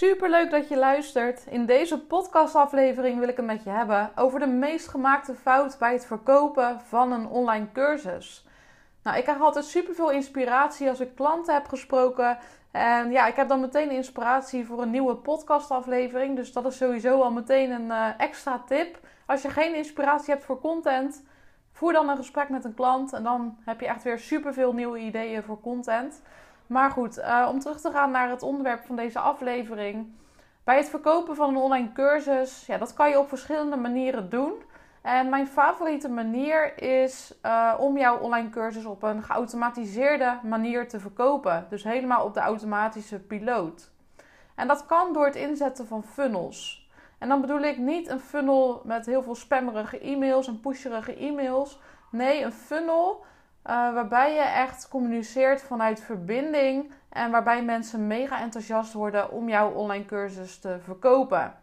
Super leuk dat je luistert. In deze podcastaflevering wil ik het met je hebben over de meest gemaakte fout bij het verkopen van een online cursus. Nou, ik krijg altijd super veel inspiratie als ik klanten heb gesproken. En ja, ik heb dan meteen inspiratie voor een nieuwe podcastaflevering. Dus dat is sowieso al meteen een uh, extra tip. Als je geen inspiratie hebt voor content, voer dan een gesprek met een klant. En dan heb je echt weer super veel nieuwe ideeën voor content. Maar goed, uh, om terug te gaan naar het onderwerp van deze aflevering. Bij het verkopen van een online cursus, ja, dat kan je op verschillende manieren doen. En mijn favoriete manier is uh, om jouw online cursus op een geautomatiseerde manier te verkopen. Dus helemaal op de automatische piloot. En dat kan door het inzetten van funnels. En dan bedoel ik niet een funnel met heel veel spammerige e-mails en pusherige e-mails. Nee, een funnel uh, waarbij je echt communiceert vanuit verbinding en waarbij mensen mega enthousiast worden om jouw online cursus te verkopen.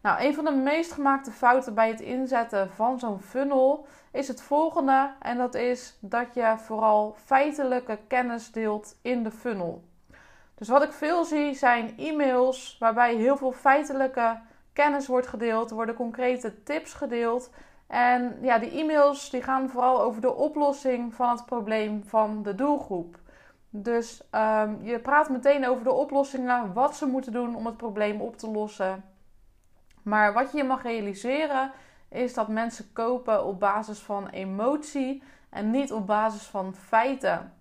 Nou, een van de meest gemaakte fouten bij het inzetten van zo'n funnel is het volgende. En dat is dat je vooral feitelijke kennis deelt in de funnel. Dus wat ik veel zie zijn e-mails waarbij heel veel feitelijke kennis wordt gedeeld. Worden concrete tips gedeeld. En ja, die e-mails die gaan vooral over de oplossing van het probleem van de doelgroep. Dus um, je praat meteen over de oplossingen, wat ze moeten doen om het probleem op te lossen. Maar wat je mag realiseren is dat mensen kopen op basis van emotie en niet op basis van feiten.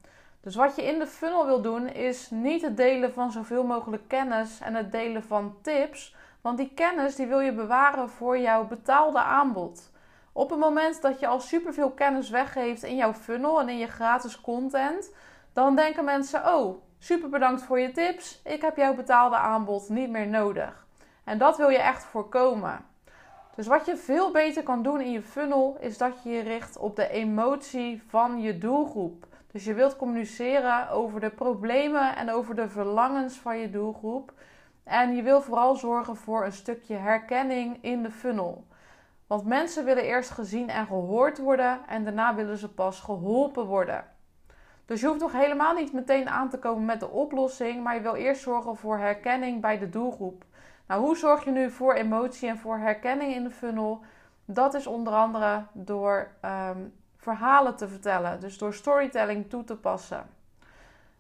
Dus wat je in de funnel wil doen is niet het delen van zoveel mogelijk kennis en het delen van tips, want die kennis die wil je bewaren voor jouw betaalde aanbod. Op het moment dat je al superveel kennis weggeeft in jouw funnel en in je gratis content, dan denken mensen: Oh, super bedankt voor je tips. Ik heb jouw betaalde aanbod niet meer nodig. En dat wil je echt voorkomen. Dus wat je veel beter kan doen in je funnel is dat je je richt op de emotie van je doelgroep. Dus je wilt communiceren over de problemen en over de verlangens van je doelgroep. En je wil vooral zorgen voor een stukje herkenning in de funnel. Want mensen willen eerst gezien en gehoord worden en daarna willen ze pas geholpen worden. Dus je hoeft nog helemaal niet meteen aan te komen met de oplossing, maar je wil eerst zorgen voor herkenning bij de doelgroep. Nou, hoe zorg je nu voor emotie en voor herkenning in de funnel? Dat is onder andere door um, verhalen te vertellen, dus door storytelling toe te passen.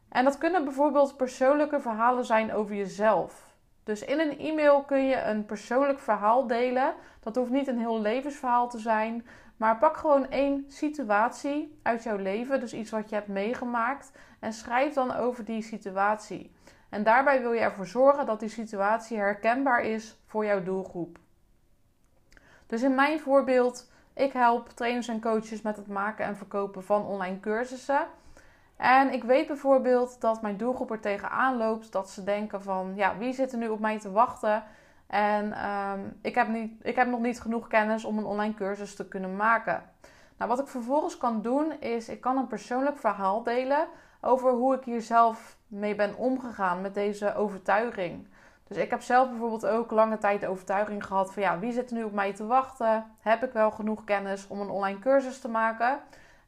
En dat kunnen bijvoorbeeld persoonlijke verhalen zijn over jezelf. Dus in een e-mail kun je een persoonlijk verhaal delen. Dat hoeft niet een heel levensverhaal te zijn. Maar pak gewoon één situatie uit jouw leven, dus iets wat je hebt meegemaakt, en schrijf dan over die situatie. En daarbij wil je ervoor zorgen dat die situatie herkenbaar is voor jouw doelgroep. Dus in mijn voorbeeld, ik help trainers en coaches met het maken en verkopen van online cursussen. En ik weet bijvoorbeeld dat mijn doelgroep er tegenaan loopt dat ze denken van ja, wie zit er nu op mij te wachten? En ehm, ik, heb niet, ik heb nog niet genoeg kennis om een online cursus te kunnen maken. Nou, wat ik vervolgens kan doen is ik kan een persoonlijk verhaal delen over hoe ik hier zelf mee ben omgegaan met deze overtuiging. Dus ik heb zelf bijvoorbeeld ook lange tijd de overtuiging gehad van ja, wie zit er nu op mij te wachten? Heb ik wel genoeg kennis om een online cursus te maken?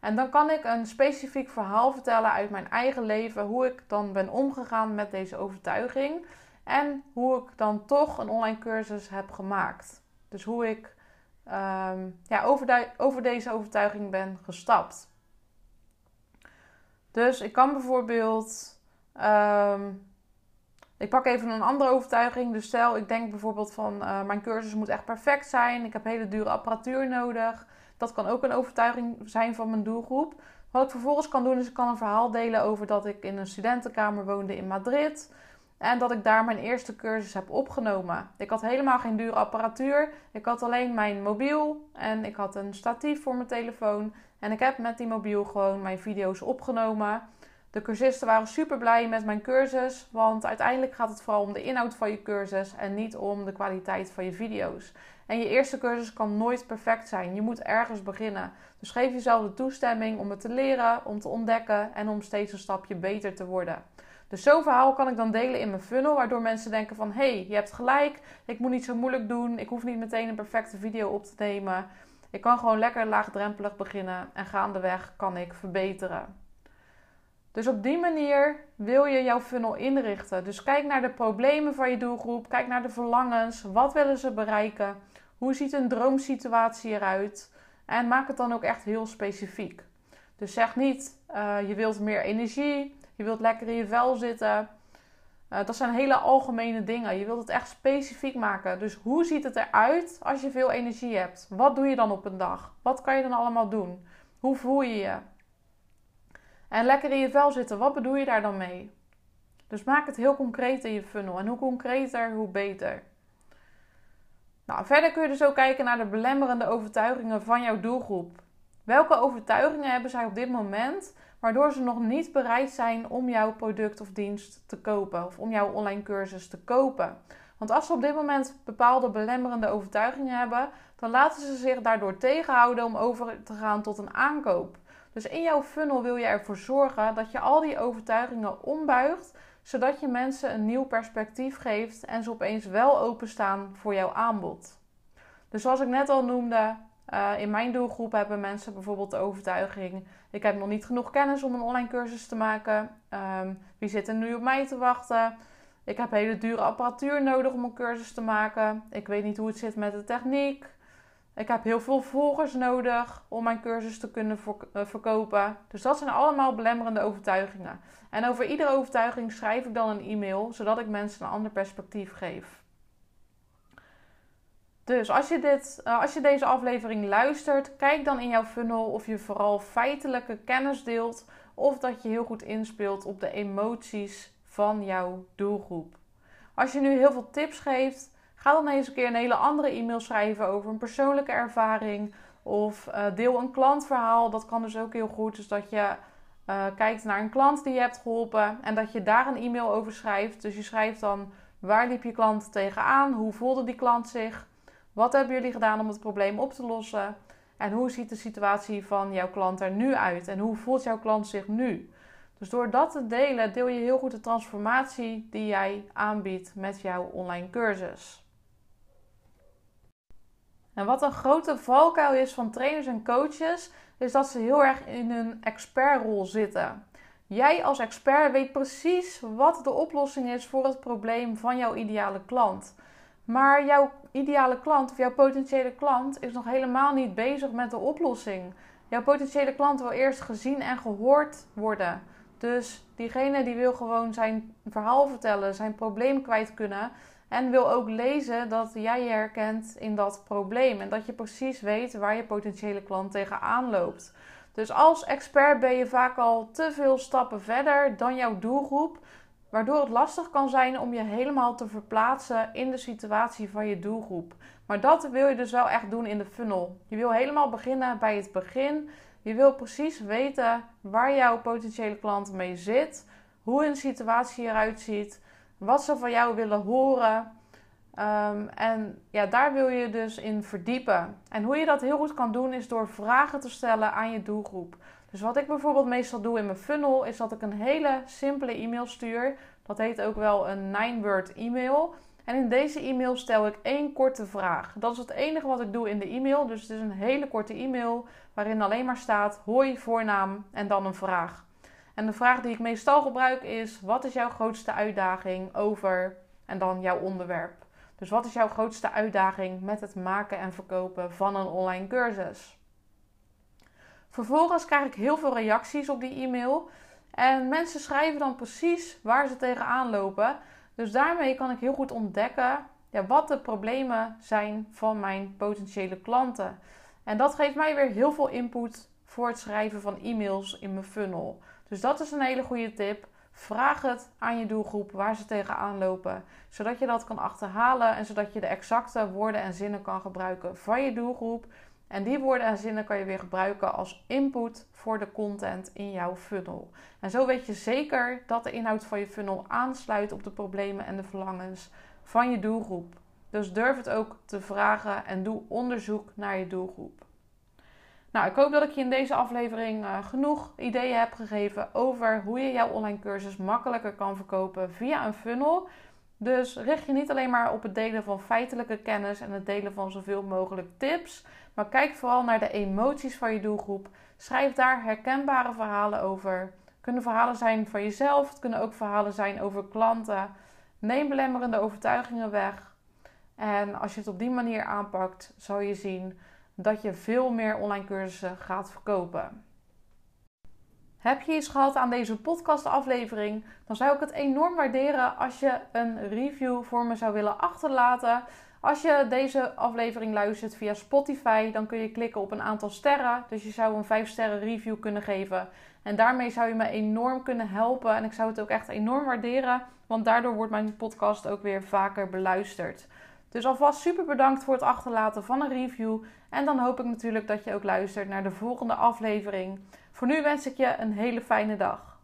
En dan kan ik een specifiek verhaal vertellen uit mijn eigen leven, hoe ik dan ben omgegaan met deze overtuiging en hoe ik dan toch een online cursus heb gemaakt. Dus hoe ik um, ja, over, over deze overtuiging ben gestapt. Dus ik kan bijvoorbeeld. Um, ik pak even een andere overtuiging. Dus stel, ik denk bijvoorbeeld van uh, mijn cursus moet echt perfect zijn. Ik heb hele dure apparatuur nodig. Dat kan ook een overtuiging zijn van mijn doelgroep. Wat ik vervolgens kan doen is ik kan een verhaal delen over dat ik in een studentenkamer woonde in Madrid. En dat ik daar mijn eerste cursus heb opgenomen. Ik had helemaal geen dure apparatuur. Ik had alleen mijn mobiel en ik had een statief voor mijn telefoon. En ik heb met die mobiel gewoon mijn video's opgenomen. De cursisten waren super blij met mijn cursus, want uiteindelijk gaat het vooral om de inhoud van je cursus en niet om de kwaliteit van je video's. En je eerste cursus kan nooit perfect zijn. Je moet ergens beginnen. Dus geef jezelf de toestemming om het te leren, om te ontdekken en om steeds een stapje beter te worden. Dus zo'n verhaal kan ik dan delen in mijn funnel, waardoor mensen denken van... hé, hey, je hebt gelijk, ik moet niet zo moeilijk doen, ik hoef niet meteen een perfecte video op te nemen. Ik kan gewoon lekker laagdrempelig beginnen en gaandeweg kan ik verbeteren. Dus op die manier wil je jouw funnel inrichten. Dus kijk naar de problemen van je doelgroep, kijk naar de verlangens, wat willen ze bereiken, hoe ziet een droomsituatie eruit en maak het dan ook echt heel specifiek. Dus zeg niet, uh, je wilt meer energie, je wilt lekker in je vel zitten. Uh, dat zijn hele algemene dingen. Je wilt het echt specifiek maken. Dus hoe ziet het eruit als je veel energie hebt? Wat doe je dan op een dag? Wat kan je dan allemaal doen? Hoe voel je je? En lekker in je vel zitten, wat bedoel je daar dan mee? Dus maak het heel concreet in je funnel. En hoe concreter, hoe beter. Nou, verder kun je dus ook kijken naar de belemmerende overtuigingen van jouw doelgroep. Welke overtuigingen hebben zij op dit moment waardoor ze nog niet bereid zijn om jouw product of dienst te kopen of om jouw online cursus te kopen? Want als ze op dit moment bepaalde belemmerende overtuigingen hebben, dan laten ze zich daardoor tegenhouden om over te gaan tot een aankoop. Dus in jouw funnel wil je ervoor zorgen dat je al die overtuigingen ombuigt, zodat je mensen een nieuw perspectief geeft en ze opeens wel openstaan voor jouw aanbod. Dus zoals ik net al noemde, uh, in mijn doelgroep hebben mensen bijvoorbeeld de overtuiging: ik heb nog niet genoeg kennis om een online cursus te maken. Um, wie zit er nu op mij te wachten? Ik heb hele dure apparatuur nodig om een cursus te maken. Ik weet niet hoe het zit met de techniek. Ik heb heel veel volgers nodig om mijn cursus te kunnen eh, verkopen. Dus dat zijn allemaal belemmerende overtuigingen. En over iedere overtuiging schrijf ik dan een e-mail, zodat ik mensen een ander perspectief geef. Dus als je, dit, eh, als je deze aflevering luistert, kijk dan in jouw funnel of je vooral feitelijke kennis deelt of dat je heel goed inspeelt op de emoties van jouw doelgroep. Als je nu heel veel tips geeft, Ga dan eens een keer een hele andere e-mail schrijven over een persoonlijke ervaring. Of uh, deel een klantverhaal. Dat kan dus ook heel goed. Dus dat je uh, kijkt naar een klant die je hebt geholpen. En dat je daar een e-mail over schrijft. Dus je schrijft dan waar liep je klant tegenaan? Hoe voelde die klant zich? Wat hebben jullie gedaan om het probleem op te lossen? En hoe ziet de situatie van jouw klant er nu uit? En hoe voelt jouw klant zich nu? Dus door dat te delen, deel je heel goed de transformatie die jij aanbiedt met jouw online cursus. En wat een grote valkuil is van trainers en coaches, is dat ze heel erg in hun expertrol zitten. Jij als expert weet precies wat de oplossing is voor het probleem van jouw ideale klant. Maar jouw ideale klant of jouw potentiële klant is nog helemaal niet bezig met de oplossing. Jouw potentiële klant wil eerst gezien en gehoord worden. Dus diegene die wil gewoon zijn verhaal vertellen, zijn probleem kwijt kunnen. En wil ook lezen dat jij je herkent in dat probleem. En dat je precies weet waar je potentiële klant tegenaan loopt. Dus als expert ben je vaak al te veel stappen verder dan jouw doelgroep. Waardoor het lastig kan zijn om je helemaal te verplaatsen in de situatie van je doelgroep. Maar dat wil je dus wel echt doen in de funnel. Je wil helemaal beginnen bij het begin. Je wil precies weten waar jouw potentiële klant mee zit. Hoe hun situatie eruit ziet wat ze van jou willen horen. Ehm, en ja, daar wil je dus in verdiepen. En hoe je dat heel goed kan doen, is door vragen te stellen aan je doelgroep. Dus wat ik bijvoorbeeld meestal doe in mijn funnel, is dat ik een hele simpele e-mail stuur. Dat heet ook wel een 9-word e-mail. En in deze e-mail stel ik één korte vraag. Dat is het enige wat ik doe in de e-mail. Dus het is een hele korte e-mail waarin alleen maar staat hoi, voornaam en dan een vraag. En de vraag die ik meestal gebruik is: wat is jouw grootste uitdaging over en dan jouw onderwerp? Dus wat is jouw grootste uitdaging met het maken en verkopen van een online cursus? Vervolgens krijg ik heel veel reacties op die e-mail. En mensen schrijven dan precies waar ze tegenaan lopen. Dus daarmee kan ik heel goed ontdekken ja, wat de problemen zijn van mijn potentiële klanten. En dat geeft mij weer heel veel input voor het schrijven van e-mails in mijn funnel. Dus dat is een hele goede tip. Vraag het aan je doelgroep waar ze tegenaan lopen, zodat je dat kan achterhalen en zodat je de exacte woorden en zinnen kan gebruiken van je doelgroep. En die woorden en zinnen kan je weer gebruiken als input voor de content in jouw funnel. En zo weet je zeker dat de inhoud van je funnel aansluit op de problemen en de verlangens van je doelgroep. Dus durf het ook te vragen en doe onderzoek naar je doelgroep. Nou, ik hoop dat ik je in deze aflevering uh, genoeg ideeën heb gegeven over hoe je jouw online cursus makkelijker kan verkopen via een funnel. Dus richt je niet alleen maar op het delen van feitelijke kennis en het delen van zoveel mogelijk tips, maar kijk vooral naar de emoties van je doelgroep. Schrijf daar herkenbare verhalen over. kunnen verhalen zijn van jezelf, het kunnen ook verhalen zijn over klanten. Neem belemmerende overtuigingen weg. En als je het op die manier aanpakt, zal je zien dat je veel meer online cursussen gaat verkopen. Heb je iets gehad aan deze podcastaflevering? Dan zou ik het enorm waarderen als je een review voor me zou willen achterlaten. Als je deze aflevering luistert via Spotify, dan kun je klikken op een aantal sterren. Dus je zou een 5 sterren review kunnen geven. En daarmee zou je me enorm kunnen helpen. En ik zou het ook echt enorm waarderen, want daardoor wordt mijn podcast ook weer vaker beluisterd. Dus alvast super bedankt voor het achterlaten van een review. En dan hoop ik natuurlijk dat je ook luistert naar de volgende aflevering. Voor nu wens ik je een hele fijne dag.